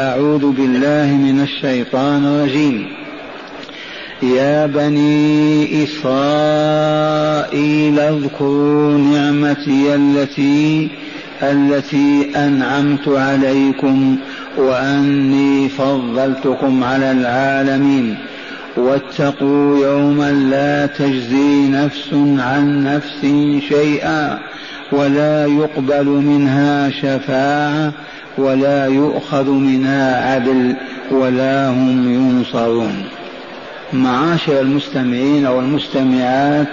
أعوذ بالله من الشيطان الرجيم. يا بني إسرائيل اذكروا نعمتي التي التي أنعمت عليكم وأني فضلتكم على العالمين. واتقوا يوما لا تجزي نفس عن نفس شيئا ولا يقبل منها شفاعة ولا يؤخذ منها عدل ولا هم ينصرون. معاشر المستمعين والمستمعات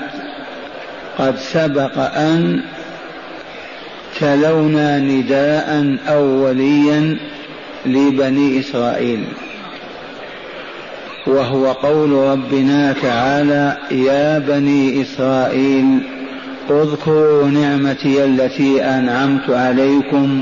قد سبق أن تلونا نداء اوليا لبني إسرائيل. وهو قول ربنا تعالى يا بني إسرائيل اذكروا نعمتي التي أنعمت عليكم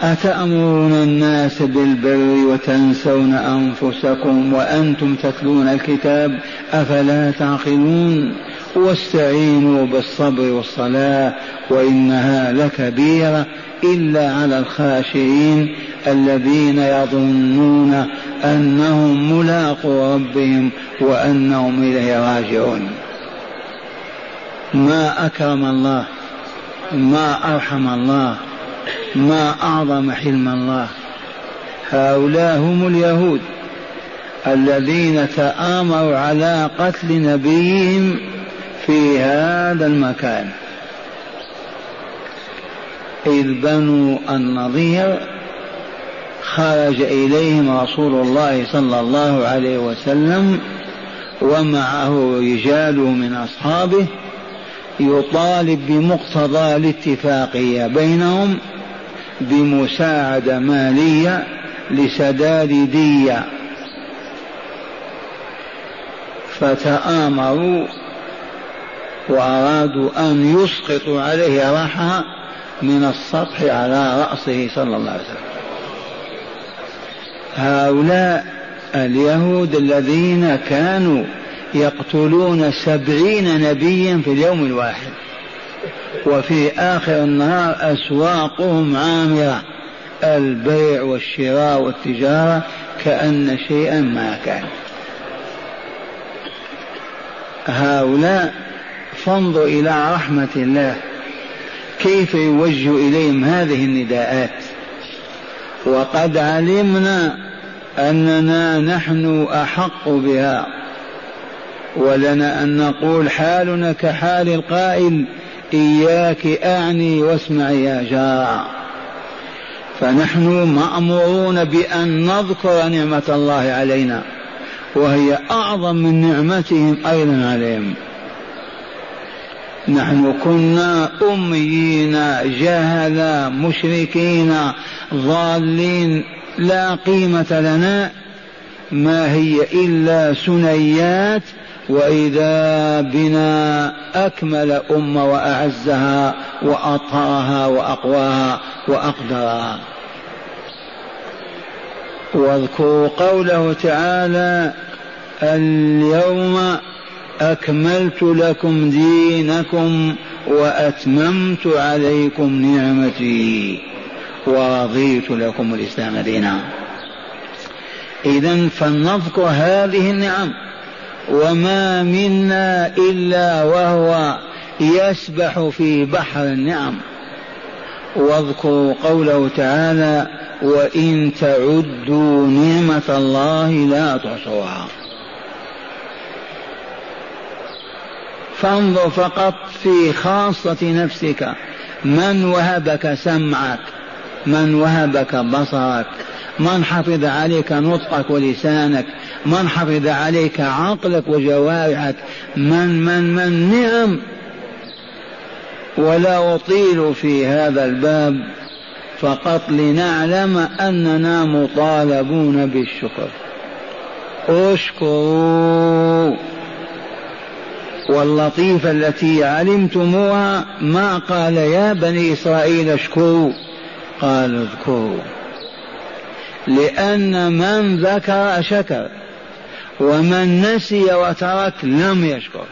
أتأمرون الناس بالبر وتنسون أنفسكم وأنتم تتلون الكتاب أفلا تعقلون واستعينوا بالصبر والصلاة وإنها لكبيرة إلا على الخاشعين الذين يظنون أنهم ملاقو ربهم وأنهم إليه راجعون. ما أكرم الله ما أرحم الله ما أعظم حلم الله. هؤلاء هم اليهود الذين تآمروا على قتل نبيهم في هذا المكان. إذ بنو النضير خرج إليهم رسول الله صلى الله عليه وسلم ومعه رجال من أصحابه يطالب بمقتضى الاتفاقية بينهم بمساعدة مالية لسداد دية فتآمروا وأرادوا أن يسقطوا عليه رحى من السطح على رأسه صلى الله عليه وسلم. هؤلاء اليهود الذين كانوا يقتلون سبعين نبيا في اليوم الواحد. وفي آخر النهار أسواقهم عامرة البيع والشراء والتجارة كأن شيئا ما كان. هؤلاء فانظر إلى رحمة الله كيف يوجه إليهم هذه النداءات. وقد علمنا أننا نحن أحق بها ولنا أن نقول حالنا كحال القائل إياك أعني واسمع يا جار فنحن مأمورون بأن نذكر نعمة الله علينا وهي أعظم من نعمتهم أيضا عليهم. نحن كنا أميين جهلا مشركين ضالين لا قيمة لنا. ما هي إلا سنيات وإذا بنا أكمل أمة وأعزها وأطهرها وأقواها وأقدرها. واذكروا قوله تعالى اليوم أكملت لكم دينكم وأتممت عليكم نعمتي ورضيت لكم الإسلام دينا. إذا فلنذكر هذه النعم. وما منا إلا وهو يسبح في بحر النعم. واذكروا قوله تعالى وإن تعدوا نعمة الله لا تحصوها. فانظر فقط في خاصة نفسك. من وهبك سمعك؟ من وهبك بصرك؟ من حفظ عليك نطقك ولسانك؟ من حفظ عليك عقلك وجوارحك من من من نعم ولا أطيل في هذا الباب فقط لنعلم أننا مطالبون بالشكر. اشكروا. واللطيفة التي علمتموها ما قال يا بني إسرائيل اشكروا؟ قال اذكروا. لأن من ذكر شكر. ومن نسي وترك لم يشكر.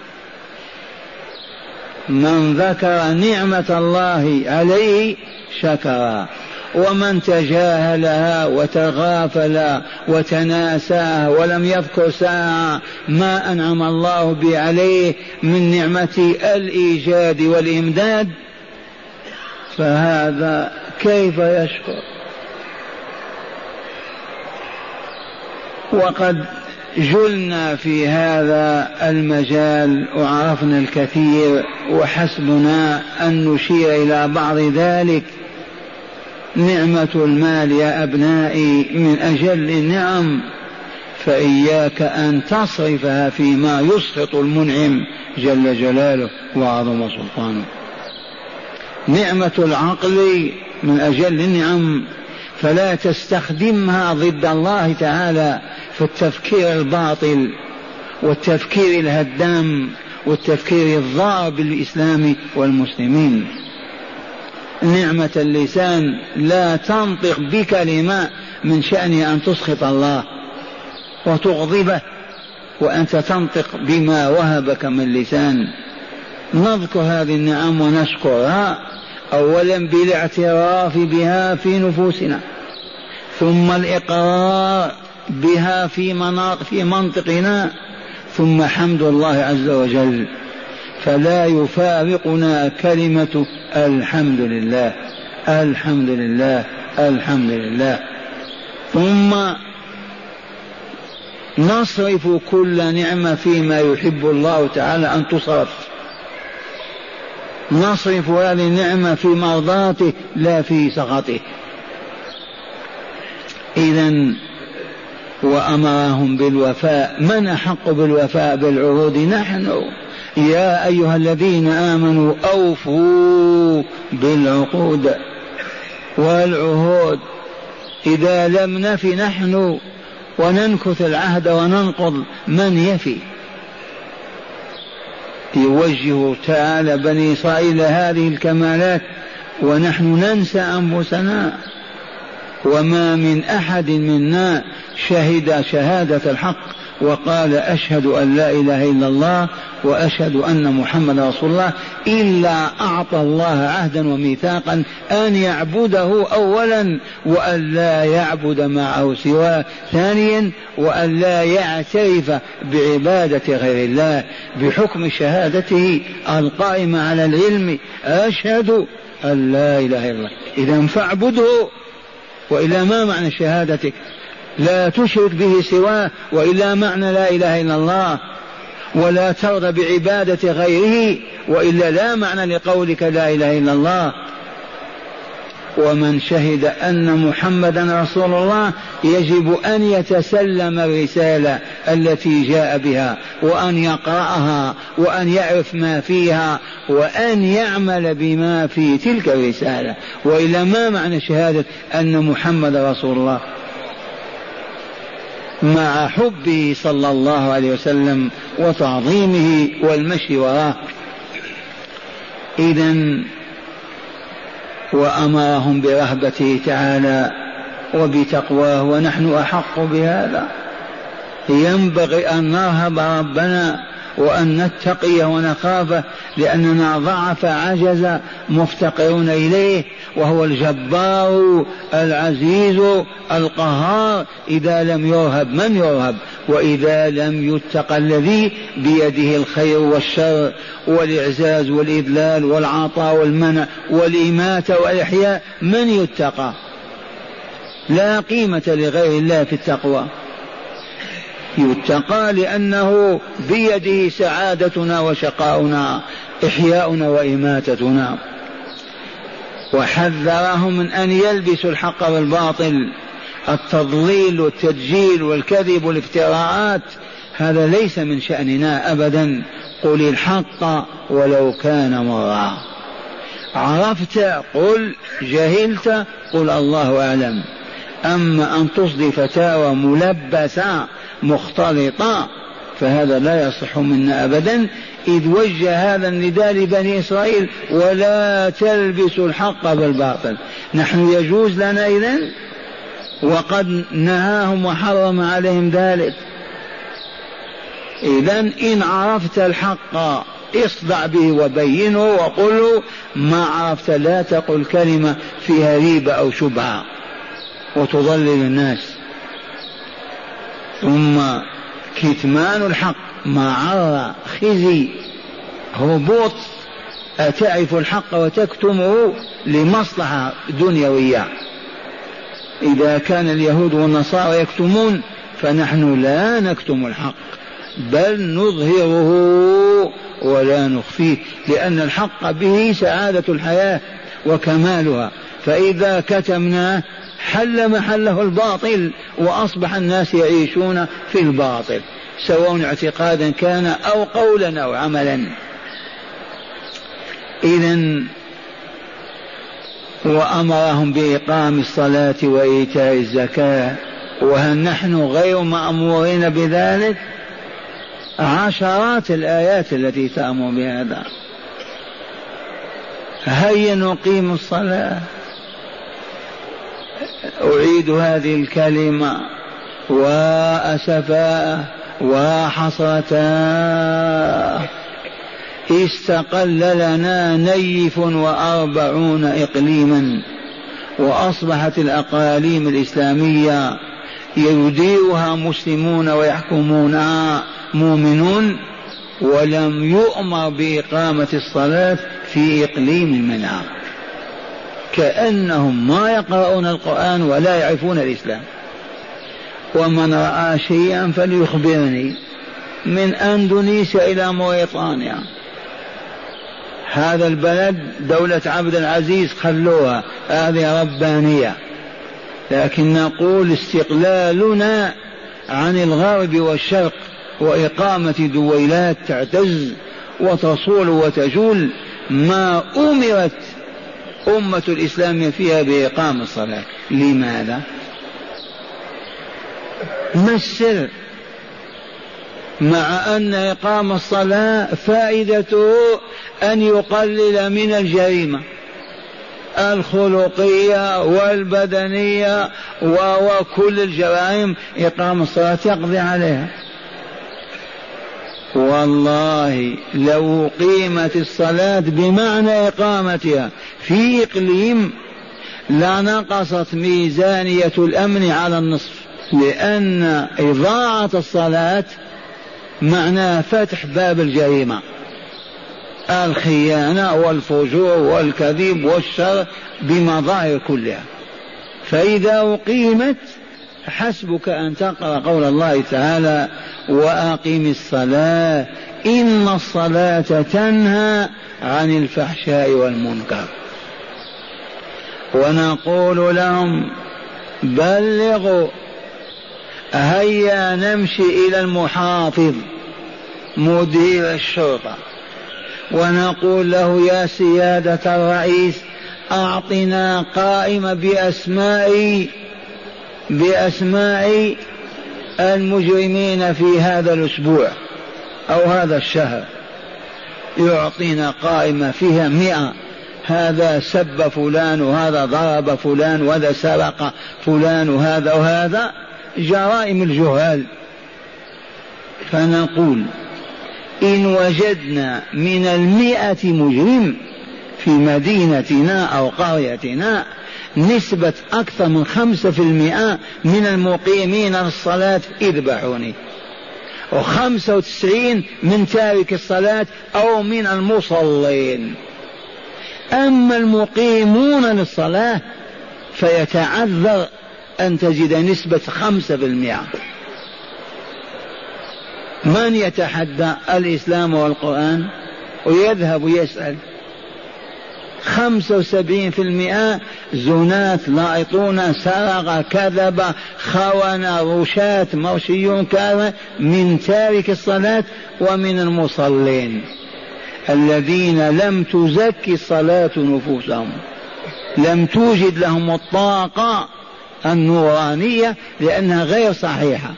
من ذكر نعمة الله عليه شكر. ومن تجاهلها وتغافل وتناساها ولم يذكر ساعة ما أنعم الله به عليه من نعمة الإيجاد والإمداد فهذا كيف يشكر؟ وقد جلنا في هذا المجال وعرفنا الكثير وحسبنا أن نشير إلى بعض ذلك. نعمة المال يا أبنائي من أجل النعم فإياك أن تصرفها فيما يسخط المنعم جل جلاله وعظم سلطانه. نعمة العقل من أجل النعم فلا تستخدمها ضد الله تعالى في التفكير الباطل والتفكير الهدام والتفكير الضار بالإسلام والمسلمين. نعمة اللسان لا تنطق بكلمة من شأنها أن تسخط الله وتغضبه وأنت تنطق بما وهبك من لسان. نذكر هذه النعم ونشكرها أولا بالاعتراف بها في نفوسنا. ثم الإقرار بها في مناط في منطقنا ثم حمد الله عز وجل. فلا يفارقنا كلمة الحمد لله الحمد لله الحمد لله. ثم نصرف كل نعمة فيما يحب الله تعالى أن تصرف. نصرف هذه النعمة في مرضاته لا في سخطه. إذا وأمرهم بالوفاء. من أحق بالوفاء بالعهود؟ نحن. يا أيها الذين آمنوا أوفوا بالعقود والعهود. إذا لم نف نحن وننكث العهد وننقض من يفي؟ يوجه تعالى بني إسرائيل هذه الكمالات ونحن ننسى أنفسنا. وما من أحد منا شهد شهادة الحق وقال أشهد أن لا إله إلا الله وأشهد أن محمد رسول الله إلا أعطى الله عهدا وميثاقا أن يعبده أولا وأن لا يعبد معه سواه ثانيا وأن لا يعترف بعبادة غير الله بحكم شهادته القائمة على العلم أشهد أن لا إله إلا الله. إذا فاعبده وإلا ما معنى شهادتك؟ لا تشرك به سواه وإلا معنى لا إله إلا الله. ولا ترضى بعبادة غيره وإلا لا معنى لقولك لا إله إلا الله. ومن شهد أن محمدا رسول الله يجب أن يتسلم الرسالة التي جاء بها وأن يقرأها وأن يعرف ما فيها وأن يعمل بما في تلك الرسالة. وإلا ما معنى شهادة أن محمد رسول الله؟ مع حبه صلى الله عليه وسلم وتعظيمه والمشي وراه إذا وأمرهم برهبته تعالى وبتقواه ونحن أحق بهذا. ينبغي أن نرهب ربنا وأن نتقيه ونخافه لأننا ضعف عجز مفتقرون إليه وهو الجبار العزيز القهار إذا لم يرهب من يرهب؟ وإذا لم يتق الذي بيده الخير والشر والإعزاز والإذلال والعطاء والمنع والإماتة والإحياء من يتقى؟ لا قيمة لغير الله في التقوى. يتقى لأنه بيده سعادتنا وشقاؤنا إحياؤنا وإماتتنا. وحذرهم من أن يلبسوا الحق بالباطل. التضليل والتدجيل والكذب والافتراءات هذا ليس من شأننا أبدا. قل الحق ولو كان مرا. عرفت؟ قل. جهلت؟ قل الله أعلم. أما أن تصدي فتاوى ملبسة مختلطة فهذا لا يصح منا أبدا إذ وجه هذا النداء لبني إسرائيل ولا تلبسوا الحق بالباطل. نحن يجوز لنا إذن؟ وقد نهاهم وحرم عليهم ذلك. إذا إن عرفت الحق اصدع به وبينه وقل ما عرفت لا تقل كلمة فيها ريبة أو شبهة. وتضلل الناس. ثم كتمان الحق مع خزي هبوط أتعرف الحق وتكتمه لمصلحة دنيوية. إذا كان اليهود والنصارى يكتمون فنحن لا نكتم الحق بل نظهره ولا نخفيه لأن الحق به سعادة الحياة وكمالها. فإذا كتمناه حل محله الباطل وأصبح الناس يعيشون في الباطل. سواء اعتقادا كان أو قولا أو عملا. إذا وأمرهم بإقام الصلاة وإيتاء الزكاة. وهل نحن غير مأمورين بذلك؟ عشرات الآيات التي تأمر بهذا. هيا نقيم الصلاة. أعيد هذه الكلمة. وأسفاء وحصرتا استقل لنا نيف وأربعون إقليما. وأصبحت الأقاليم الإسلامية يديرها مسلمون ويحكمونها مؤمنون ولم يؤمر بإقامة الصلاة في إقليم منها كأنهم ما يقرؤون القرآن ولا يعرفون الإسلام. ومن رأى شيئا فليخبرني. من أندونيسيا إلى موريطانيا هذا البلد دولة عبد العزيز خلوها هذه ربانية. لكن نقول استقلالنا عن الغرب والشرق وإقامة دويلات تعتز وتصول وتجول ما أمرت أمة الإسلام فيها بإقام الصلاة لماذا؟ ما السر؟ مع أن إقام الصلاة فائدته أن يقلل من الجريمة الخلقية والبدنية وكل الجرائم إقام الصلاة يقضي عليها والله لو قيمت الصلاة بمعنى إقامتها في إقليم لنقصت ميزانية الأمن على النصف لأن إضاعة الصلاة معناها فتح باب الجريمة. الخيانة والفجور والكذب والشر بمظاهر كلها. فإذا أقيمت حسبك أن تقرأ قول الله تعالى وأقم الصلاة إن الصلاة تنهى عن الفحشاء والمنكر. ونقول لهم بلغوا هيا نمشي إلى المحافظ مدير الشرطة. ونقول له يا سيادة الرئيس أعطنا قائمة بأسماء بأسماء المجرمين في هذا الأسبوع أو هذا الشهر. يعطينا قائمة فيها مئة. هذا سب فلان وهذا ضرب فلان وهذا سرق فلان وهذا وهذا. جرائم الجهال. فنقول إن وجدنا من المئة مجرم في مدينتنا أو قريتنا نسبة أكثر من خمسة في المئة من المقيمين للصلاة اذبحوني وخمسة وتسعين من تارك الصلاة أو من المصلين. أما المقيمون للصلاة فيتعذر أن تجد نسبة خمسة في المئة. من يتحدى الإسلام والقرآن؟ ويذهب ويسأل. خمسة وسبعين في المئة زناة لايطون سرق كذب خون رشاة مرشيون كذا من تارك الصلاة ومن المصلين الذين لم تزكي الصلاة نفوسهم. لم توجد لهم الطاقة النورانية لأنها غير صحيحة.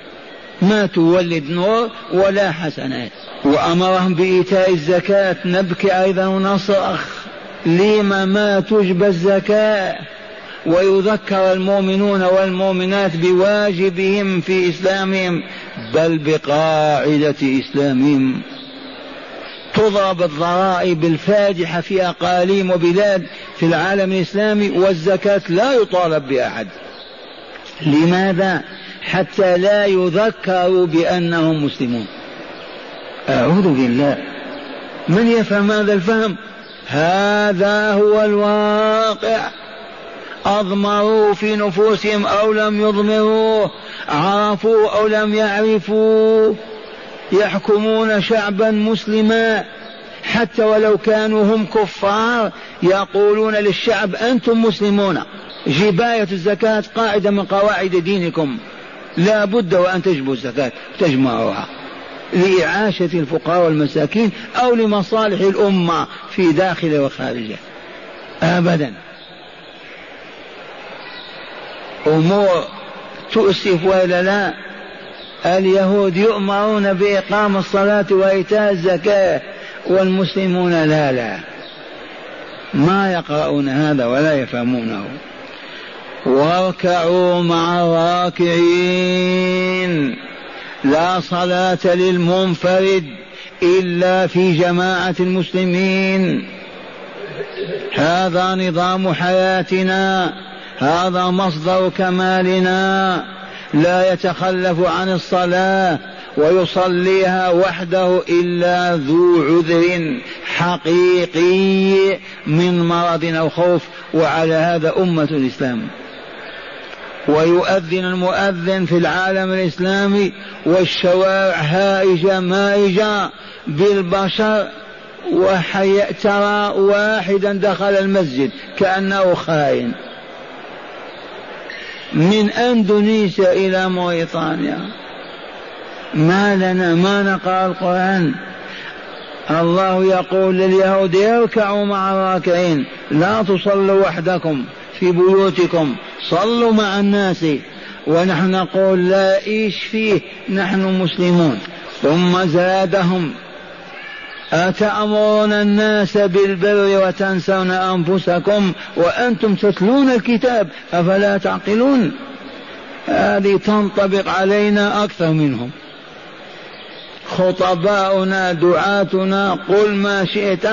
ما تولد نور ولا حسنات. وأمرهم بإيتاء الزكاة نبكي أيضا ونصرخ. لما ما تجبى الزكاة ويذكر المؤمنون والمؤمنات بواجبهم في إسلامهم بل بقاعدة إسلامهم. تضرب الضرائب الفاجحة في أقاليم وبلاد في العالم الإسلامي والزكاة لا يطالب بأحد. لماذا؟ حتى لا يذكروا بأنهم مسلمون. أعوذ بالله. من يفهم هذا الفهم؟ هذا هو الواقع. أضمروا في نفوسهم أو لم يضمروا عرفوا أو لم يعرفوا. يحكمون شعبا مسلما. حتى ولو كانوا هم كفار يقولون للشعب أنتم مسلمون. جباية الزكاة قاعدة من قواعد دينكم. لا بد وأن تجبوا الزكاة تجمعوها. لإعاشة الفقراء والمساكين أو لمصالح الأمة في داخل وخارجه أبدا. أمور تؤسف وإلا لا اليهود يؤمرون بإقام الصلاة وإيتاء الزكاة والمسلمون لا لا. ما يقرؤون هذا ولا يفهمونه. واركعوا مع الراكعين لا صلاة للمنفرد إلا في جماعة المسلمين. هذا نظام حياتنا هذا مصدر كمالنا. لا يتخلف عن الصلاة ويصليها وحده إلا ذو عذر حقيقي من مرض أو خوف وعلى هذا أمة الإسلام. ويؤذن المؤذن في العالم الإسلامي والشوارع هائجة مائجة بالبشر وحي ترى واحدا دخل المسجد كأنه خائن. من أندونيسيا إلى موريطانيا ما لنا ما نقرأ القرآن. الله يقول لليهود اركعوا مع الراكعين لا تصلوا وحدكم. في بيوتكم صلوا مع الناس ونحن نقول لا إيش فيه نحن مسلمون. ثم زادهم أتأمرون الناس بالبر وتنسون أنفسكم وأنتم تتلون الكتاب أفلا تعقلون؟ هذه تنطبق علينا أكثر منهم. خطباؤنا دعاتنا قل ما شئت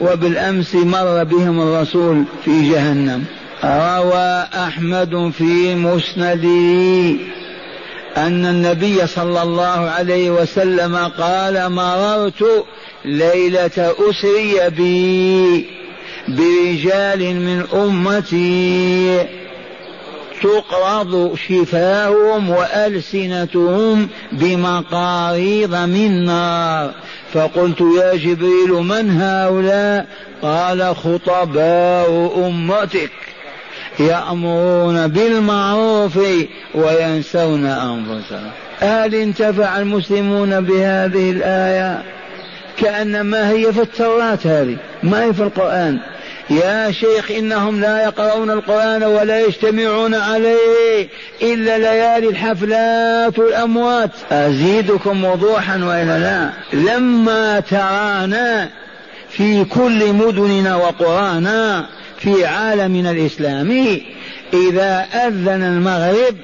وبالأمس مر بهم الرسول في جهنم. روى أحمد في مسنده أن النبي صلى الله عليه وسلم قال مررت ليلة أسري بي برجال من أمتي. تقرض شفاههم وألسنتهم بمقاريض من نار. فقلت يا جبريل من هؤلاء؟ قال خطباء أمتك. يأمرون بالمعروف وينسون أنفسهم. هل انتفع المسلمون بهذه الآية؟ كأنما هي في التوراة هذه ما هي في القرآن. يا شيخ إنهم لا يقرؤون القرآن ولا يجتمعون عليه إلا ليالي الحفلات والأموات. أزيدكم وضوحا وإلا لا. لما ترانا في كل مدننا وقرانا في عالمنا الإسلامي إذا أذن المغرب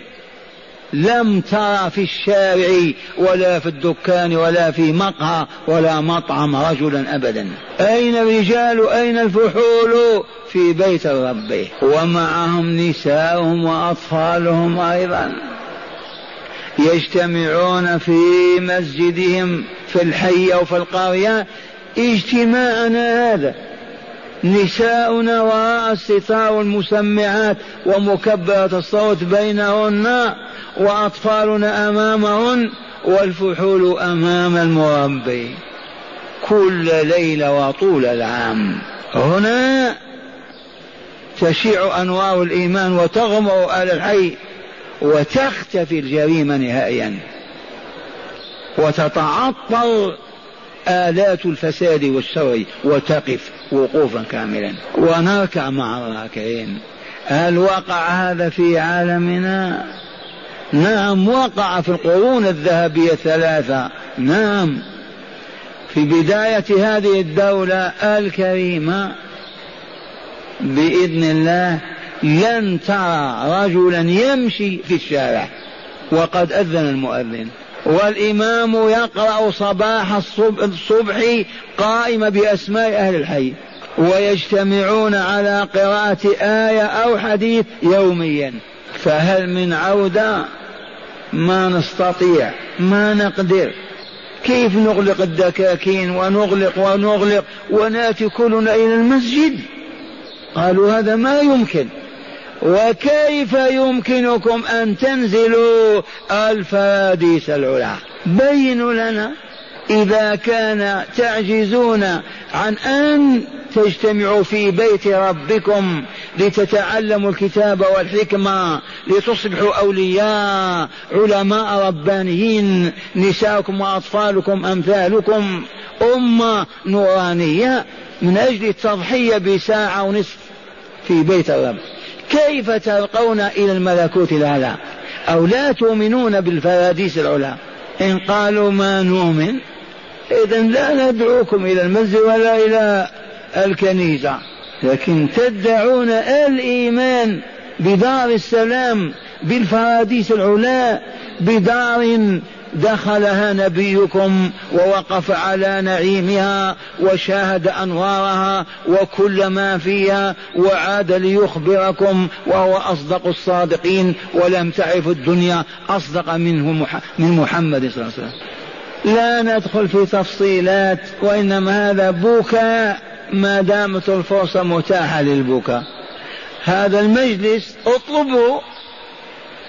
لم ترى في الشارع ولا في الدكان ولا في مقهى ولا مطعم رجلا أبدا. أين الرجال؟ أين الفحول؟ في بيت الرب. ومعهم نساؤهم وأطفالهم أيضا. يجتمعون في مسجدهم في الحي أو في القرية. اجتماعنا هذا. نساؤنا وراء الستار والمسمعات ومكبرة الصوت بينهن وأطفالنا أمامهن والفحول أمام المربي كل ليلة وطول العام. هنا تشيع أنوار الإيمان وتغمر أهل الحي وتختفي الجريمة نهائيا. وتتعطل آلات الفساد والشر وتقف وقوفا كاملا. ونركع مع الراكعين هل وقع هذا في عالمنا؟ نعم وقع في القرون الذهبية الثلاثة. نعم. في بداية هذه الدولة الكريمة بإذن الله لن ترى رجلا يمشي في الشارع. وقد أذن المؤذن. والإمام يقرأ صباح الصبح قائم بأسماء أهل الحي ويجتمعون على قراءة آية أو حديث يوميا. فهل من عودة؟ ما نستطيع ما نقدر. كيف نغلق الدكاكين ونغلق ونغلق ونأتي كلنا إلى المسجد؟ قالوا هذا ما يمكن. وكيف يمكنكم أن تنزلوا الفراديس العلا؟ بينوا لنا إذا كان تعجزون عن أن تجتمعوا في بيت ربكم لتتعلموا الكتاب والحكمة لتصبحوا أولياء علماء ربانيين نساؤكم وأطفالكم أمثالكم أمة نورانية من أجل التضحية بساعة ونصف في بيت الرب. كيف ترقون إلى الملكوت الأعلى؟ أو لا تؤمنون بالفراديس العلا؟ إن قالوا ما نؤمن إذا لا ندعوكم إلى المسجد ولا إلى الكنيسة. لكن تدعون الإيمان بدار السلام بالفراديس العلا بدار دخلها نبيكم ووقف على نعيمها وشاهد أنوارها وكل ما فيها وعاد ليخبركم وهو أصدق الصادقين ولم تعرف الدنيا أصدق منه من محمد صلى الله عليه وسلم. لا ندخل في تفصيلات وإنما هذا بكاء ما دامت الفرصة متاحة للبكاء. هذا المجلس اطلبوا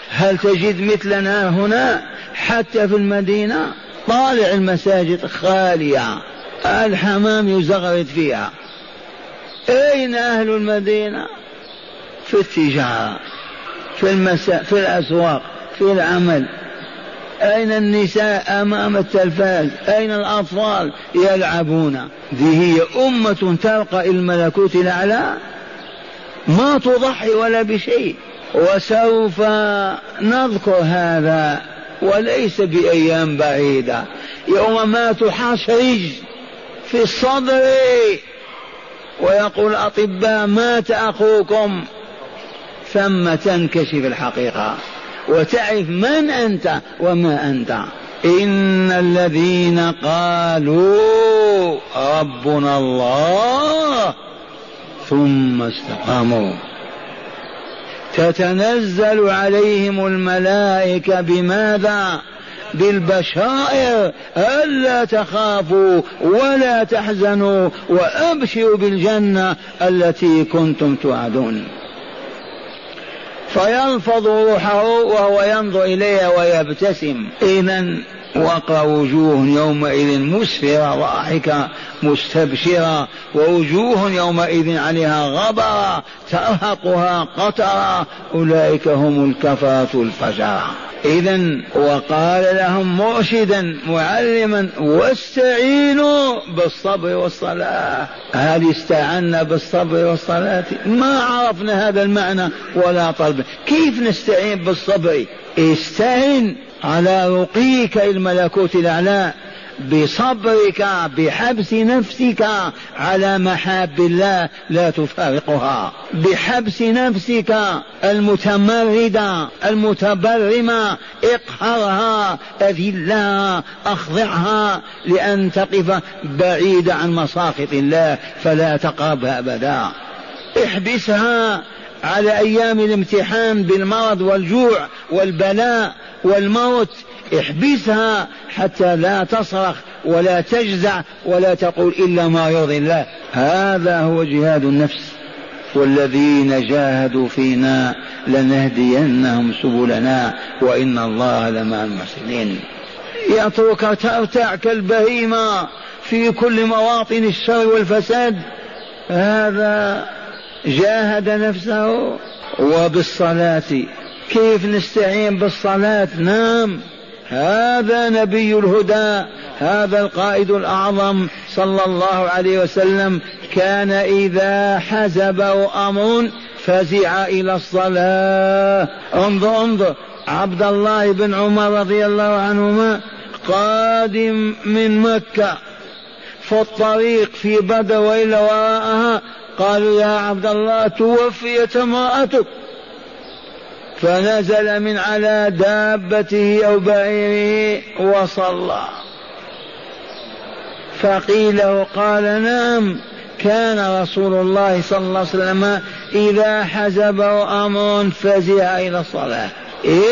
هل تجد مثلنا هنا حتى في المدينة؟ طالع المساجد خالية الحمام يزغرد فيها. أين أهل المدينة؟ في التجارة في المساء في الأسواق في العمل. أين النساء أمام التلفاز؟ أين الأطفال يلعبون؟ ذي هي أمة تلقى الملكوت الأعلى؟ ما تضحي ولا بشيء. وسوف نذكر هذا وليس بأيام بعيدة. يوم ما تحشرج في الصدر ويقول الأطباء مات أخوكم. ثم تنكشف الحقيقة. وتعرف من أنت وما أنت. إن الذين قالوا ربنا الله ثم استقاموا. تتنزل عليهم الملائكة بماذا؟ بالبشائر ألا تخافوا ولا تحزنوا وأبشروا بالجنة التي كنتم توعدون فيلفظ روحه وهو ينظر إليها ويبتسم. إذا وقع وجوه يومئذ مسفرة ضاحكة مستبشرة ووجوه يومئذ عليها غبرة ترهقها قترة. أولئك هم الكفرة الفجرة. إذا وقال لهم مرشدا معلما واستعينوا بالصبر والصلاة. هل استعنا بالصبر والصلاة؟ ما عرفنا هذا المعنى ولا طلب. كيف نستعين بالصبر؟ استعن على رقيك الملكوت الأعلى بصبرك بحبس نفسك على محاب الله لا تفارقها. بحبس نفسك المتمردة المتبرمة اقهرها أذلها أخضعها لأن تقف بعيدة عن مساخط الله فلا تقربها أبدا. احبسها على أيام الامتحان بالمرض والجوع والبلاء والموت احبسها حتى لا تصرخ ولا تجزع ولا تقول إلا ما يرضي الله. هذا هو جهاد النفس. والذين جاهدوا فينا لنهدينهم سبلنا وإن الله لمع المحسنين. يترك ترتع كالبهيمة في كل مواطن الشر والفساد. هذا جاهد نفسه وبالصلاة. كيف نستعين بالصلاة؟ نعم هذا نبي الهدى. هذا القائد الأعظم صلى الله عليه وسلم. كان إذا حزبه أمر فزع إلى الصلاة. انظر انظر. عبد الله بن عمر رضي الله عنهما قادم من مكة. في الطريق في بدر وإلا وراءها قالوا يا عبد الله توفيت امرأتك فنزل من على دابته أو بعيره وصلى. فقيل له قال نعم كان رسول الله صلى الله عليه وسلم إذا حزبه أمر فزع إلى الصلاة.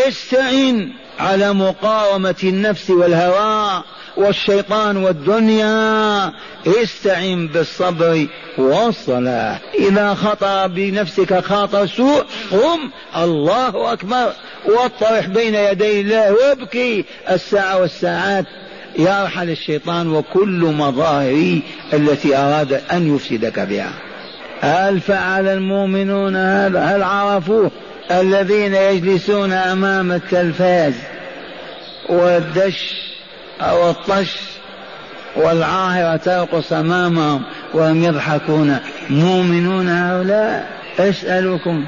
استعن على مقاومة النفس والهوى والشيطان والدنيا استعن بالصبر والصلاة. إذا خطر بنفسك خاطر سوء قم. الله أكبر. واطرح بين يدي الله وابكي. الساعة والساعات. يرحل الشيطان وكل مظاهر التي أراد أن يفسدك بها. هل فعل المؤمنون هذا؟ هل عرفوه؟ الذين يجلسون أمام التلفاز. والدش أو الطش والعاهرة ترقص أمامهم وهم يضحكون. مؤمنون هؤلاء؟ أسألكم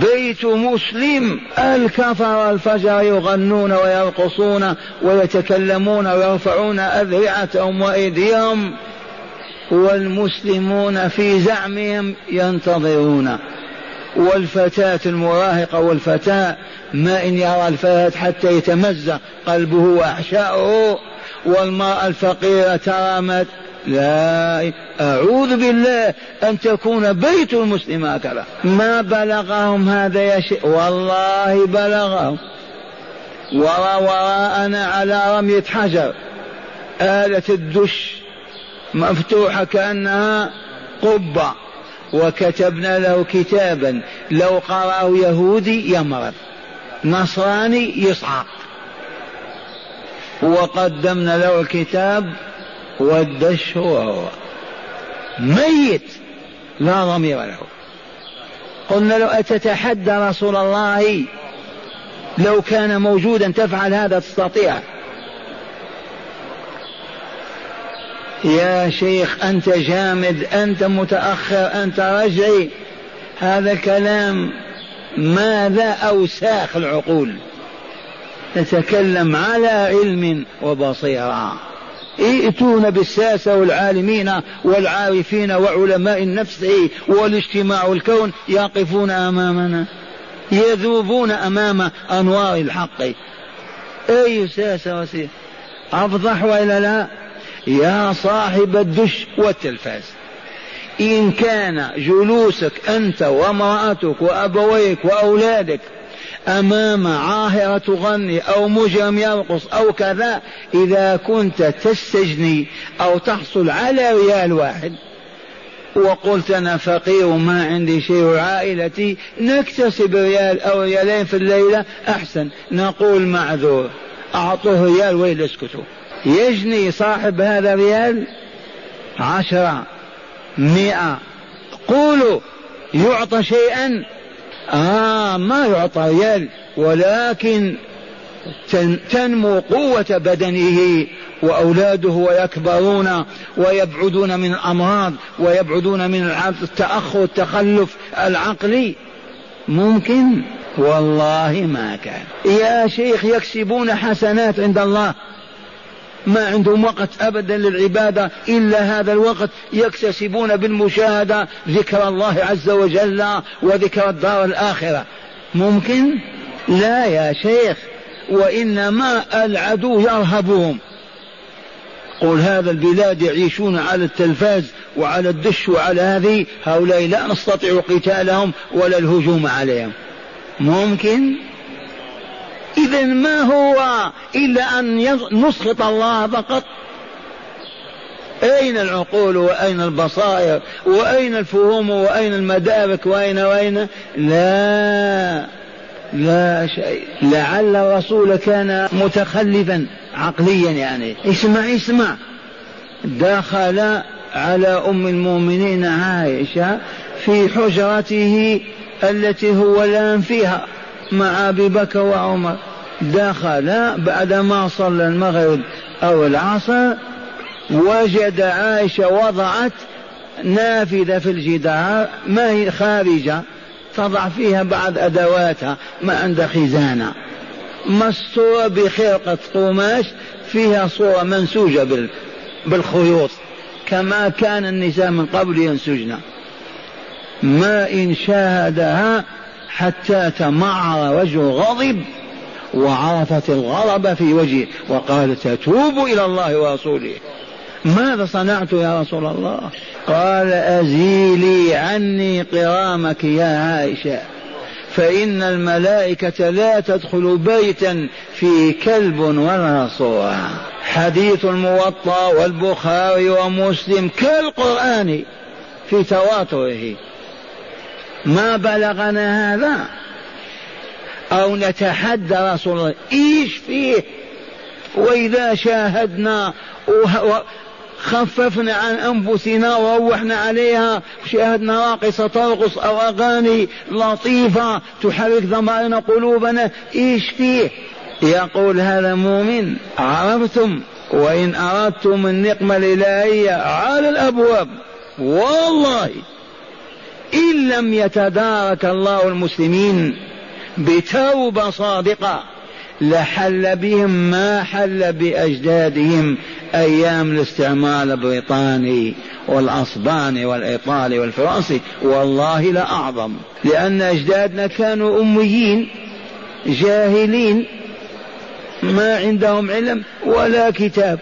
بيت مسلم. الكفر الفجر يغنون ويرقصون ويتكلمون ويرفعون أذرعتهم وأيديهم. والمسلمون في زعمهم ينتظرون. والفتاة المراهقة والفتاة ما إن يرى الفتاة حتى يتمزق قلبه وأحشاؤه والمرأة الفقيرة ترى ما لا أعوذ بالله أن تكون بيت المسلم هكذا. ما بلغهم هذا يا شيء والله بلغهم. ورا وراءنا على رمية حجر آلة الدش مفتوحة كأنها قبة وكتبنا له كتابا لو قرأه يهودي يمرض نصراني يصعق. وقدمنا له الكتاب والدش هو هو. ميت. لا ضمير له. قلنا له أتتحدى رسول الله لو كان موجودا تفعل هذا تستطيع. يا شيخ أنت جامد أنت متأخر أنت رجعي. هذا الكلام ماذا أوساخ العقول؟ نتكلم على علم وبصيرة. ائتون بالساسة والعالمين والعارفين وعلماء النفس والاجتماع والكون يقفون أمامنا. يذوبون أمام أنوار الحق. أي ساسة وسيلة أفضح وإلا لا؟ يا صاحب الدش والتلفاز. إن كان جلوسك أنت وامرأتك وأبويك وأولادك أمام عاهرة تغني أو مجرم يرقص أو كذا إذا كنت تستجني أو تحصل على ريال واحد. وقلت أنا فقير وما عندي شيء وعائلتي نكتسب ريال أو ريالين في الليلة أحسن. نقول معذور أعطوه ريال ويل اسكتوا يجني صاحب هذا ريال عشرة مئة. قولوا يعطى شيئا آه ما يعطى ريال ولكن تنمو قوة بدنه وأولاده ويكبرون ويبعدون من الأمراض ويبعدون من التأخر التخلف العقلي. ممكن؟ والله ما كان. يا شيخ يكسبون حسنات عند الله. ما عندهم وقت أبدا للعبادة إلا هذا الوقت يكتسبون بالمشاهدة ذكر الله عز وجل وذكر الدار الآخرة. ممكن؟ لا يا شيخ وإنما العدو يرهبهم. قل هذا البلاد يعيشون على التلفاز وعلى الدش وعلى هذه هؤلاء لا نستطيع قتالهم ولا الهجوم عليهم. ممكن؟ إذا ما هو إلا أن نسخط الله فقط؟ أين العقول وأين البصائر وأين الفهوم وأين المدارك وأين وأين؟ لا لا شيء. لعل الرسول كان متخلفا عقليا يعني. اسمع اسمع. دخل على أم المؤمنين عائشة في حجرته التي هو الآن فيها مع أبي بكر وعمر. دخل بعدما صلى المغرب أو العصر وجد عائشة وضعت نافذة في الجدار ما هي خارجة تضع فيها بعض أدواتها ما عندها خزانة. مستورة بخرقة قماش فيها صورة منسوجة بالخيوط كما كان النساء من قبل ينسجن. ما إن شاهدها حتى تمعر وجه غضب وعرفت الغضب في وجهه وقالت تتوب إلى الله ورسوله. ماذا صنعت يا رسول الله؟ قال أزيلي عني قرامك يا عائشة. فإن الملائكة لا تدخل بيتا فيه كلب ولا صورة حديث الموطأ والبخاري ومسلم كالقرآن في تواتره. ما بلغنا هذا؟ أو نتحدى رسول الله. إيش فيه؟ وإذا شاهدنا خففنا عن أنفسنا وروحنا عليها شاهدنا راقصة ترقص أو أغاني لطيفة تحرك ضمائر قلوبنا إيش فيه؟ يقول هذا مؤمن عرفتم؟ وإن أردتم النقمة الإلهية على الأبواب والله إن لم يتدارك الله المسلمين بتوبة صادقة لحل بهم ما حل بأجدادهم أيام الاستعمار البريطاني والأصباني والإيطالي والفرنسي. والله لأعظم لأن أجدادنا كانوا أميين جاهلين ما عندهم علم ولا كتاب.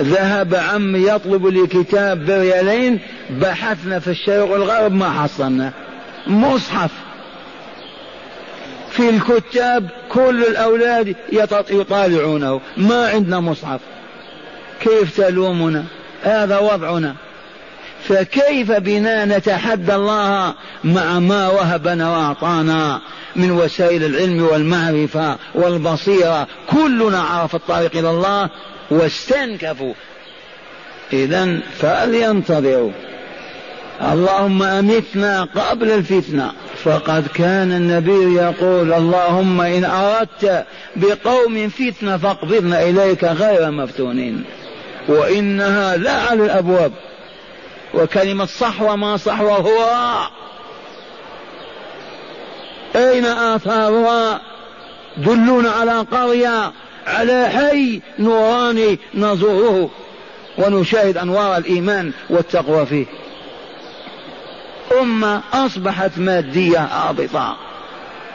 ذهب عم يطلب لي كتاب بريالين بحثنا في الشرق والغرب ما حصلنا. مصحف. في الكتاب كل الأولاد يطالعونه. ما عندنا مصحف. كيف تلومنا؟ هذا وضعنا. فكيف بنا نتحدى الله مع ما وهبنا وأعطانا من وسائل العلم والمعرفة والبصيرة؟ كلنا عرف الطريق إلى الله واستنكفوا. اذا فلينتظروا. اللهم أمتنا قبل الفتنة. فقد كان النبي يقول اللهم إن أردت بقوم فتنة فاقبضنا إليك غير مفتونين. وإنها لا على الأبواب. وكلمة صحوه ما صحوه هو أين آثارها؟ دلونا على قرية على حي نوراني نزوره. ونشاهد أنوار الإيمان والتقوى فيه. أمة أصبحت مادية هابطة.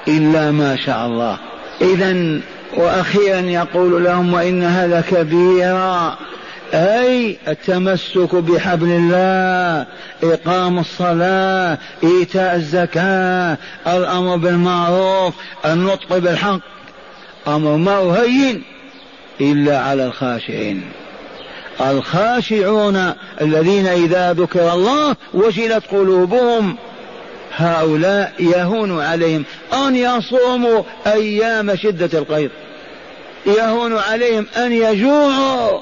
إلا ما شاء الله. إذا وأخيرا يقول لهم وإنها لكبيرة أي التمسك بحبل الله إقام الصلاة إيتاء الزكاة الأمر بالمعروف النطق بالحق. أمر ما هين إلا على الخاشعين. الخاشعون الذين إذا ذكر الله وجلت قلوبهم هؤلاء يهون عليهم أن يصوموا أيام شدة القيض. يهون عليهم أن يجوعوا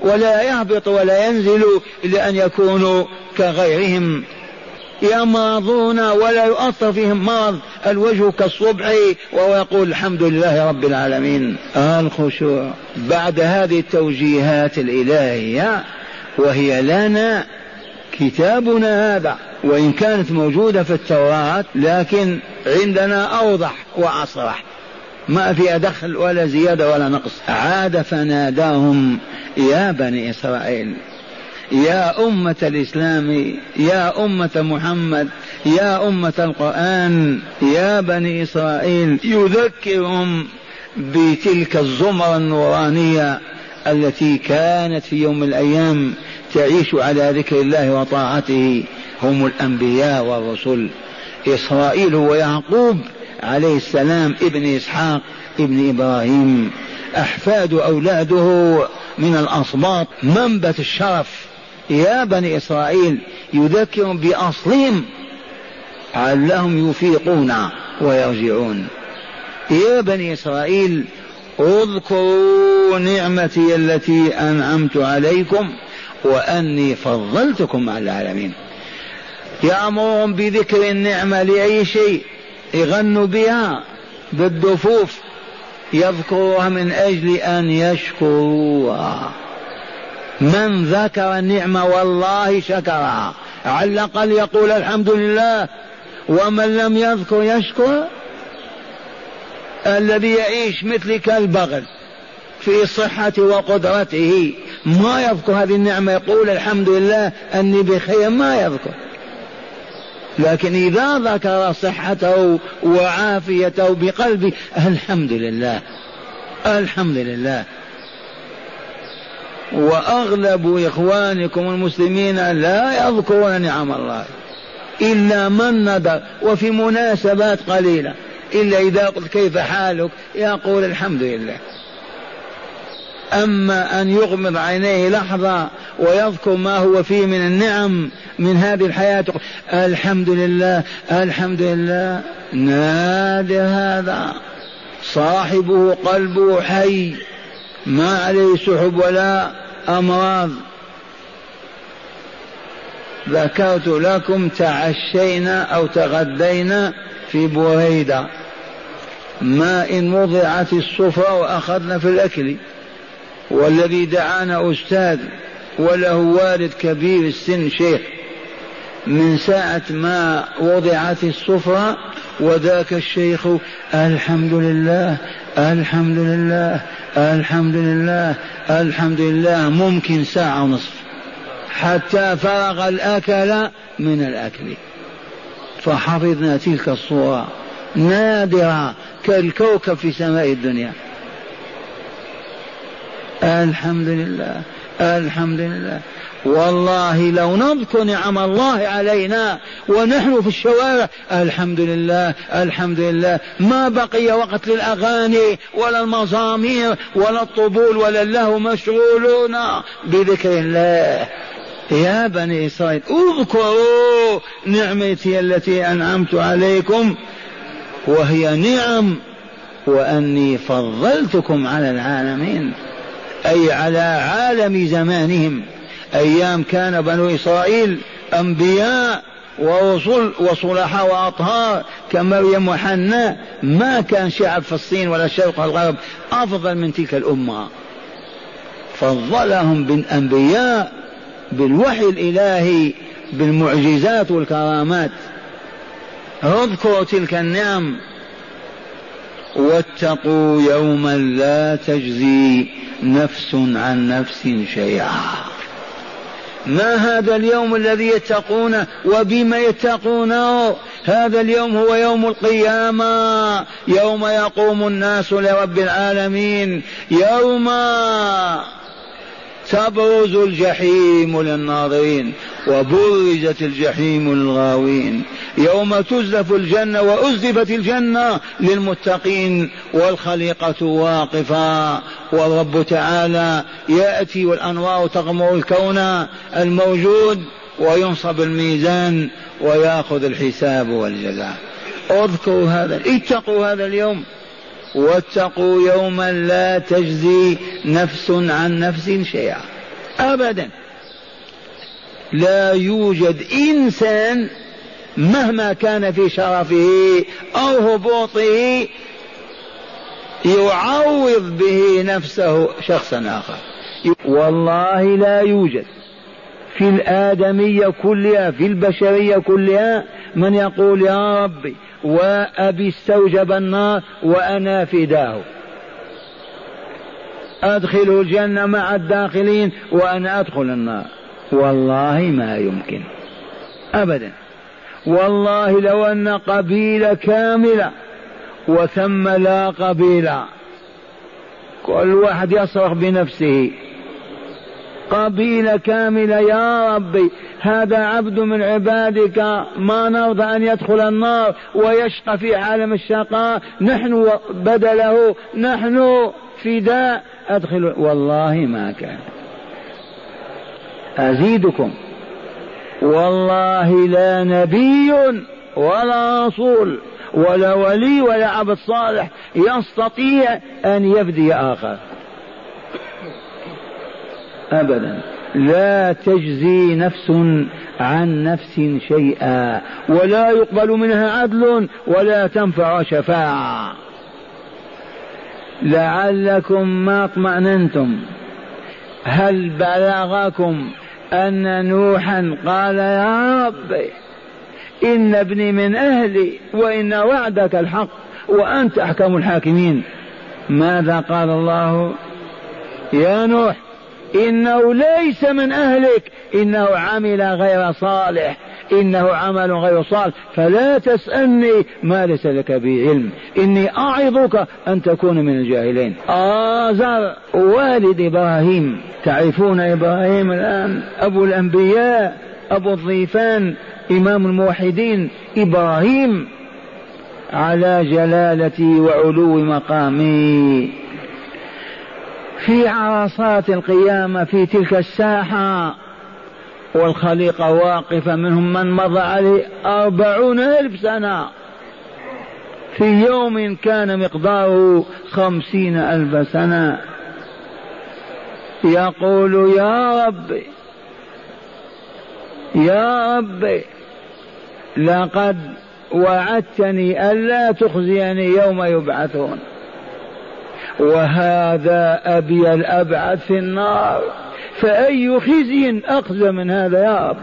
ولا يهبطوا ولا ينزلوا إلا أن يكونوا كغيرهم. يمرضون ولا يؤثر فيهم مرض الوجه كالصبح وهو يقول الحمد لله رب العالمين. الخشوع. بعد هذه التوجيهات الإلهية وهي لنا كتابنا هذا. وإن كانت موجودة في التوراة لكن عندنا أوضح وأصرح. ما في دخل ولا زيادة ولا نقص. عاد فناداهم يا بني إسرائيل. يا أمة الإسلام يا أمة محمد يا أمة القرآن يا بني إسرائيل يذكرهم بتلك الزمرة النورانية التي كانت في يوم الأيام تعيش على ذكر الله وطاعته هم الأنبياء والرسل. إسرائيل ويعقوب عليه السلام ابن إسحاق ابن إبراهيم. أحفاد أولاده من الأصباط منبت الشرف. يا بني إسرائيل يذكر بأصلهم علهم يفيقون ويرجعون. يا بني إسرائيل اذكروا نعمتي التي أنعمت عليكم وأني فضلتكم على العالمين. يأمرهم بذكر النعمة لأي شيء يغنوا بها بالدفوف يذكروها من أجل أن يشكروها. من ذكر النعمة والله شكرها. على الأقل يقول الحمد لله. ومن لم يذكر يشكر. الذي يعيش مثل كالبغل في صحة وقدرته. ما يذكر هذه النعمة. يقول الحمد لله أني بخير ما يذكر. لكن إذا ذكر صحته وعافيته بقلبه الحمد لله. الحمد لله. وأغلب إخوانكم المسلمين لا يذكرون نعم الله إلا من ندر وفي مناسبات قليلة. إلا إذا قلت كيف حالك؟ يقول الحمد لله. أما أن يغمض عينيه لحظة ويذكر ما هو فيه من النعم من هذه الحياة الحمد لله الحمد لله. نادر هذا. صاحبه قلبه حي. ما عليه سحب ولا أمراض. ذكرت لكم تعشينا أو تغدينا في بريدة. ما إن وضعت السفرة وأخذنا في الأكل. والذي دعانا أستاذ وله والد كبير السن شيخ. من ساعة ما وضعت السفرة وذاك الشيخ الحمد لله الحمد لله الحمد لله الحمد لله ممكن ساعة ونصف. حتى فرغ الأكل من الأكل. فحفظنا تلك الصورة نادرة كالكوكب في سماء الدنيا. الحمد لله الحمد لله والله لو نذكر نعم الله علينا ونحن في الشوارع الحمد لله الحمد لله. ما بقي وقت للأغاني ولا المزامير ولا الطبول ولا الله مشغولون بذكر الله. يا بني إسرائيل اذكروا نعمتي التي أنعمت عليكم وهي نعم وأني فضلتكم على العالمين أي على عالم زمانهم. أيام كان بنو إسرائيل أنبياء ورسل وصلحاء وأطهار كمريم وحناء ما كان شعب في الصين ولا الشرق والغرب أفضل من تلك الأمة. فضلهم بالأنبياء بالوحي الإلهي بالمعجزات والكرامات. اذكروا تلك النعم. واتقوا يوما لا تجزي نفس عن نفس شيئا. ما هذا اليوم الذي يتقونه وبما يتقونه هذا اليوم هو يوم القيامة. يوم يقوم الناس لرب العالمين. يوم تبرز الجحيم للناظرين وبرزت الجحيم للغاوين. يوم تزلف الجنة وأزلفت الجنة للمتقين والخليقة واقفة. والرب تعالى يأتي والأنوار تغمر الكون الموجود وينصب الميزان ويأخذ الحساب والجزاء. اذكروا هذا اتقوا هذا اليوم. واتقوا يوما لا تجزي نفس عن نفس شيئا. ابدا. لا يوجد إنسان مهما كان في شرفه أو هبوطه يعوض به نفسه شخصا آخر. والله لا يوجد في الآدمية كلها في البشرية كلها من يقول يا ربي وأبي استوجب النار وأنا فداه. أدخله الجنة مع الداخلين وأنا أدخل النار. والله ما يمكن. أبدا. والله لو أن قبيلة كاملة وثم لا قبيلة. كل واحد يصرخ بنفسه. قبيلة كاملة يا ربي. هذا عبد من عبادك ما نرضى أن يدخل النار ويشقى في عالم الشقاء. نحن بدله نحن فداء. أدخل والله ما كان. أزيدكم. والله لا نبي ولا رسول ولا ولي ولا عبد صالح يستطيع أن يفدي آخر. أبدا. لا تجزي نفس عن نفس شيئا ولا يقبل منها عدل ولا تنفع شفاعة. لعلكم ما اطمأننتم. هل بلغكم أن نوحا قال يا رب إن ابني من أهلي وإن وعدك الحق وأنت أحكم الحاكمين ماذا قال الله؟ يا نوح إنه ليس من أهلك. إنه عمل غير صالح. إنه عمل غير صالح. فلا تسألني ما ليس لك به علم. إني أعظك أن تكون من الجاهلين. آزر والد إبراهيم. تعرفون إبراهيم الآن؟ أبو الأنبياء أبو الضيفان إمام الموحدين. إبراهيم على جلالتي وعلو مقامي. في عرصات القيامة في تلك الساحة والخليقة واقفة منهم من مضى عليه أربعون ألف سنة. في يوم كان مقداره خمسين ألف سنة. يقول يا ربي يا ربي لقد وعدتني ألا تخزيني يوم يبعثون. وهذا أبي الأبعد في النار. فأي خزي أخزى من هذا يا رب؟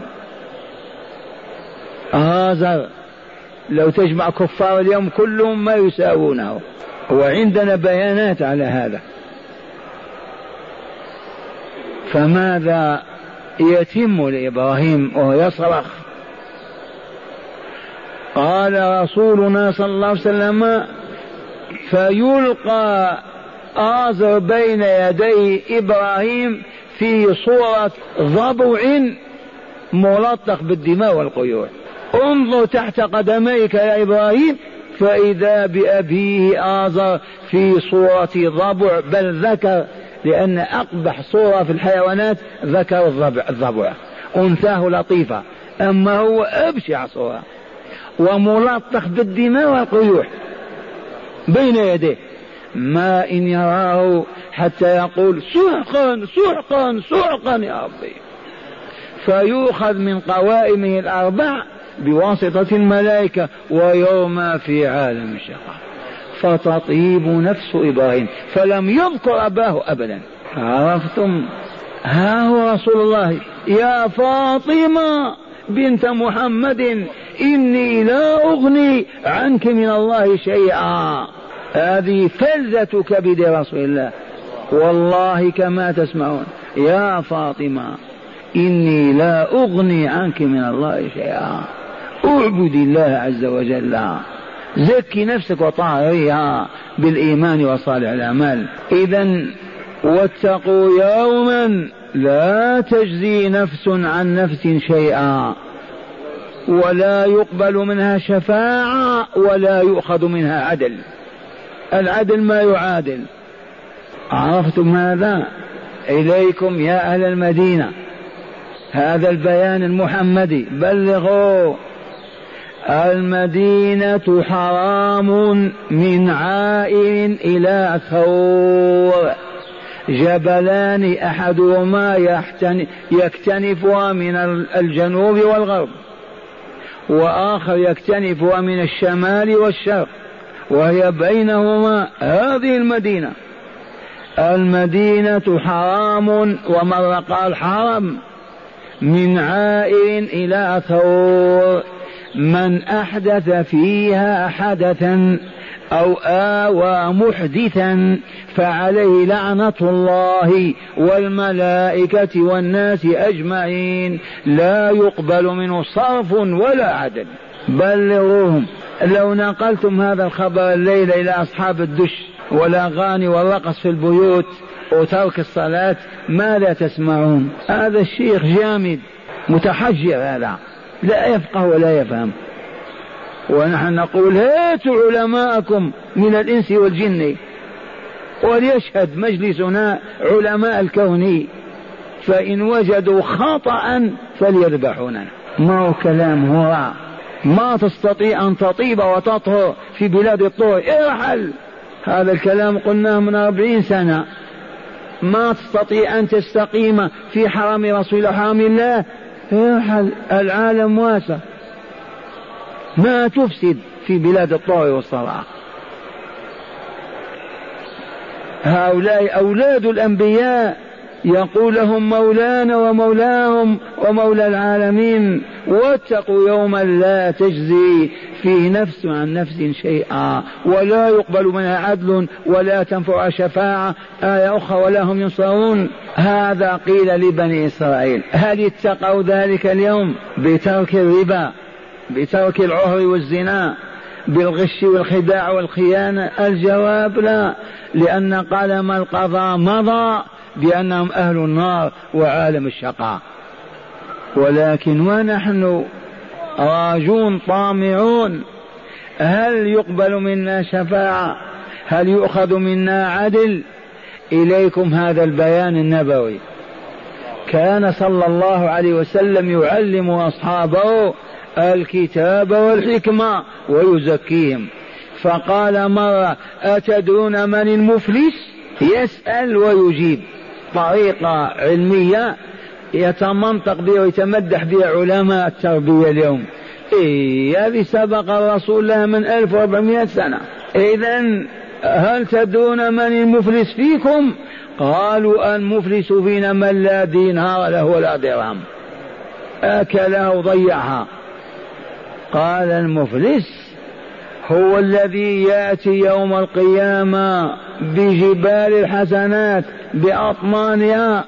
هذا لو تجمع كفار اليوم كلهم ما يساوونه. وعندنا بيانات على هذا. فماذا يتم لإبراهيم وهو يصرخ؟ قال رسولنا صلى الله عليه وسلم فيلقى آزر بين يدي إبراهيم في صورة ضبع ملطخ بالدماء والقيوع انظر تحت قدميك يا إبراهيم فإذا بأبيه آزر في صورة ضبع بل ذكر لأن أقبح صورة في الحيوانات ذكر الضبع, الضبع. أنثاه لطيفة أما هو أبشع صورة. وملطخ بالدماء والقيوح بين يديه. ما إن يراه حتى يقول سحقا سحقا سحقا يا ربي. فيؤخذ من قوائمه الأربع بواسطة الملائكة ويرمى في عالم الشقاء فتطيب نفس إبراهيم. فلم يذكر أباه أبدا. عرفتم؟ ها هو رسول الله. يا فاطمة بنت محمد إني لا أغني عنك من الله شيئا. هذه فلذة كبد رسول الله. والله كما تسمعون. يا فاطمة إني لا أغني عنك من الله شيئا. اعبد الله عز وجل. زكي نفسك وطهريها بالإيمان وصالح الأعمال. إذا واتقوا يوما لا تجزي نفس عن نفس شيئا. ولا يقبل منها شفاعة ولا يؤخذ منها عدل. العدل ما يعادل. عرفتم هذا إليكم يا أهل المدينة. هذا البيان المحمدي. بلغوا. المدينة حرام من عائل إلى ثور. جبلان أحدهما يكتنفها من الجنوب والغرب وآخر يكتنفها من الشمال والشرق. وهي بينهما هذه المدينة. المدينة حرام ومرة قال حرم من عائل إلى ثور. من أحدث فيها حدثا أو آوى محدثا فعليه لعنة الله والملائكة والناس أجمعين. لا يقبل منه صرف ولا عدل. بلغوهم. لو نقلتم هذا الخبر الليلة إلى أصحاب الدش والأغاني والرقص في البيوت وترك الصلاة ماذا تسمعون؟ هذا الشيخ جامد متحجر هذا لا يفقه ولا يفهم. ونحن نقول هاتوا علماءكم من الإنس والجن. وليشهد مجلسنا علماء الكون فإن وجدوا خطأ فليذبحوننا. ما هو كلام هو؟ ما تستطيع أن تطيب وتطهر في بلاد الطهر ارحل! هذا الكلام قلناه من أربعين سنة. ما تستطيع أن تستقيم في حرم رسول الله حرم الله. ارحل! العالم واسع. ما تفسد في بلاد الطهر والصلاة. هؤلاء أولاد الأنبياء. يقول لهم مولانا ومولاهم ومولى العالمين واتقوا يوما لا تجزي فيه نفس عن نفس شيئا ولا يقبل منها عدل ولا تنفع شفاعة. آية أخرى ولا هم ينصرون. هذا قيل لبني إسرائيل. هل اتقوا ذلك اليوم؟ بترك الربا بترك العهر والزنا بالغش والخداع والخيانة؟ الجواب لا لأن قلم القضاء مضى. بأنهم أهل النار وعالم الشقاء. ولكن ونحن راجون طامعون. هل يقبل منا شفاعة؟ هل يؤخذ منا عدل؟ إليكم هذا البيان النبوي. كان صلى الله عليه وسلم يعلم أصحابه الكتاب والحكمة ويزكيهم. فقال مرة أتدرون من المفلس؟ يسأل ويجيب. طريقة علمية يتمنطق بها ويتمدح بها علماء التربية اليوم. إيه هذه سبق الرسول لها من 1400 سنة. إذا هل تدرون من المفلس فيكم؟ قالوا المفلس فينا من لا دينار له ولا درهم. أكلها وضيعها. قال المفلس هو الذي يأتي يوم القيامة بجبال الحسنات بأطمانها.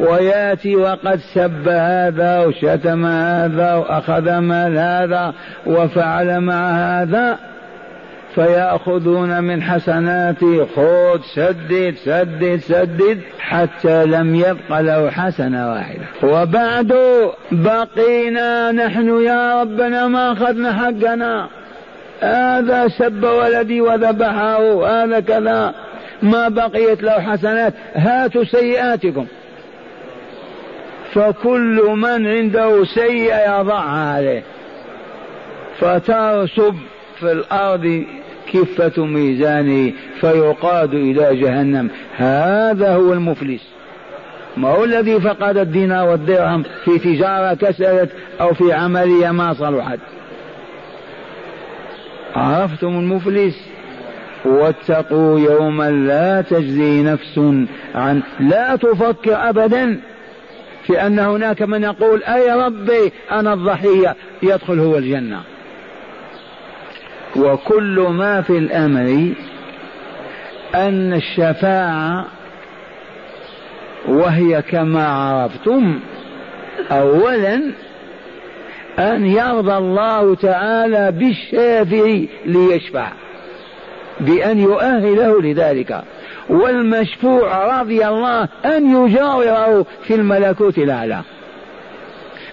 وياتي وقد سب هذا وشتم هذا وأخذ مال هذا وفعل مع هذا. فيأخذون من حسناته خذ سدد سدد سدد حتى لم يبق له حسنة واحدة. وبعد بقينا نحن يا ربنا ما أخذنا حقنا. هذا سب ولدي وذبحه هذا كذا. ما بقيت له حسنات هاتوا سيئاتكم. فكل من عنده سيئة يضعها عليه. فترسب في الأرض كفة ميزانه فيقاد إلى جهنم. هذا هو المفلس. ما هو الذي فقد الدينار والدرهم في تجارة كسرت أو في عملية ما صلحت؟ عرفتم المفلس؟ واتقوا يوما لا تجزي نفس عن لا تفكر أبدا في أن هناك من يقول أي ربي أنا الضحية. يدخل هو الجنة. وكل ما في الأمر أن الشفاعة وهي كما عرفتم أولا أن يرضى الله تعالى بالشافع ليشفع. بأن يؤهله لذلك. والمشفوع رضي الله أن يجاوره في الملكوت الأعلى.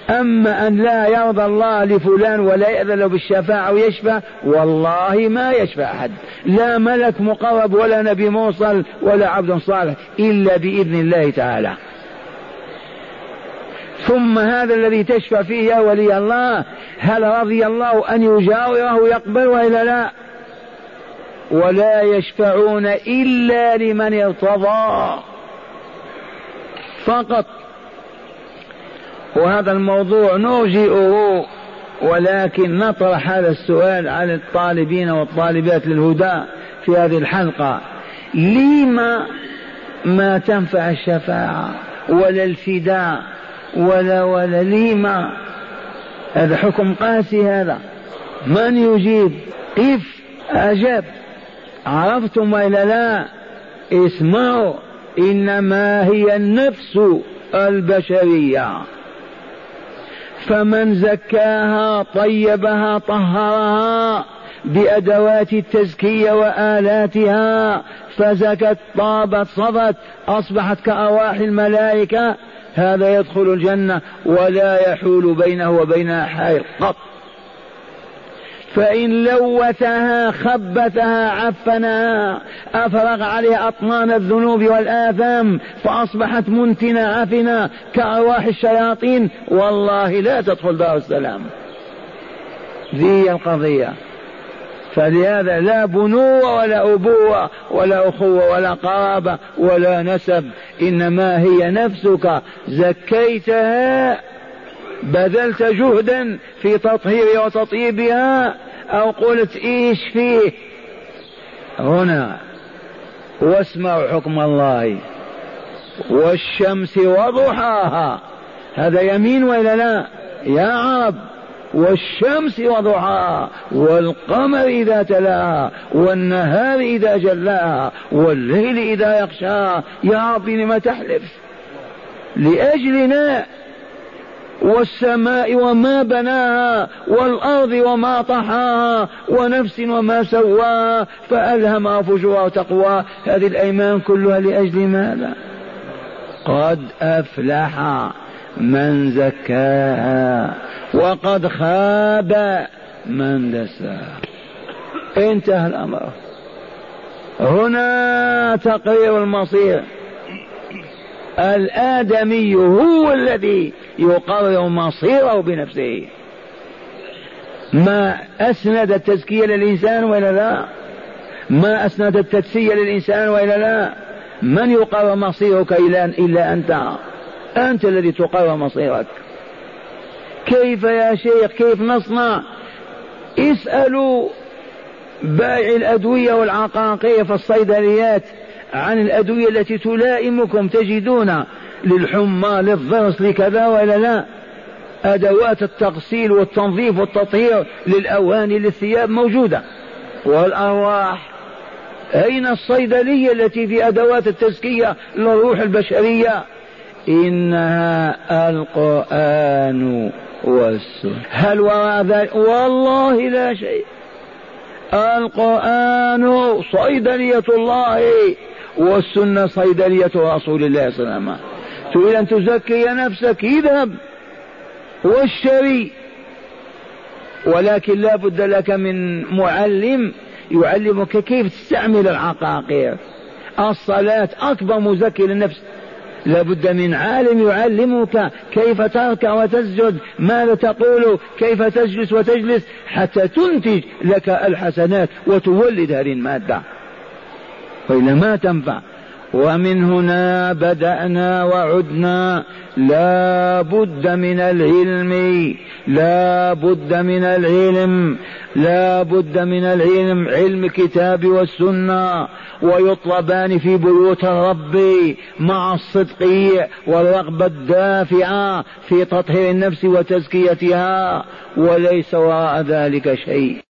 أما أن لا يرضى الله لفلان ولا يأذن له بالشفاعة ويشفع والله ما يشفع أحد. لا ملك مقرب ولا نبي موصل ولا عبد صالح إلا بإذن الله تعالى. ثم هذا الذي تشفع فيه يا ولي الله هل رضي الله أن يجاوره يقبل وإلا لا؟ ولا يشفعون إلا لمن ارتضى. فقط. وهذا الموضوع نرجئه ولكن نطرح هذا السؤال على الطالبين والطالبات للهدى في هذه الحلقة. لما ما تنفع الشفاعة ولا الفداء ولا ولا لما؟ هذا حكم قاسي هذا. من يجيب؟ قف أجاب عرفتم وإلا لا؟ اسمعوا إنما هي النفس البشرية. فمن زكاها طيبها طهرها بأدوات التزكية وآلاتها فزكت طابت صفت أصبحت كأرواح الملائكة هذا يدخل الجنة ولا يحول بينه وبينها حائل قط فإن لوثها خبثها عفنها أفرغ عليها أطنان الذنوب والآثام فأصبحت منتنة عفنة كأرواح الشياطين والله لا تدخل دار السلام. ذي القضية. فلهذا لا بنوة ولا أبوة ولا أخوة ولا قرابة ولا نسب إنما هي نفسك. زكيتها بذلت جهدا في تطهيرها وتطيبها أو قلت إيش فيه؟ هنا واسمعوا حكم الله. والشمس وضحاها. هذا يمين وإلا لا؟ يا عرب والشمس وضحاها والقمر إذا تلاها والنهار إذا جلاها والليل إذا يغشاها. يا رب لم تحلف. لأجلنا والسماء وما بناها والأرض وما طحاها ونفس وما سواها فألهمها فجورها وتقواها. هذه الأيمان كلها لأجل ماذا؟ قد أفلح من زكاها وقد خاب من دساها. انتهى الأمر. هنا تقرير المصير. الآدمي هو الذي يقرر مصيره بنفسه. ما أسند التزكية للإنسان وإلا لا؟ ما أسند التدسية للإنسان وإلا لا؟ من يقرر مصيرك إلا أنت؟ أنت الذي تقرر مصيرك. كيف يا شيخ؟ كيف نصنع؟ اسألوا بائع الأدوية والعقاقير في الصيدليات. عن الأدوية التي تلائمكم تجدون للحمى للضرس لكذا ولا لا؟ أدوات التغسيل والتنظيف والتطهير للأواني للثياب موجودة. والأرواح. أين الصيدلية التي في أدوات التزكية للروح البشرية؟ إنها القرآن والسنة. هل وراء ذلك؟ والله لا شيء. القرآن صيدلية الله. والسنة صيدلية رسول الله صلى الله عليه وسلم. تريد أن تزكي نفسك اذهب. واشتري ولكن لا بد لك من معلم يعلمك كيف تستعمل العقاقير. الصلاة أكبر مزكي للنفس. لابد من عالم يعلمك كيف تركع وتسجد ماذا تقول كيف تجلس وتجلس حتى تنتج لك الحسنات وتولد هذه المادة وإلا ما تنفع. ومن هنا بدأنا وعدنا لا بد من العلم لا بد من العلم لا بد من العلم علم الكتاب والسنة ويطلبان في بيوت الرب مع الصدق والرغبة الدافعة في تطهير النفس وتزكيتها وليس وراء ذلك شيء.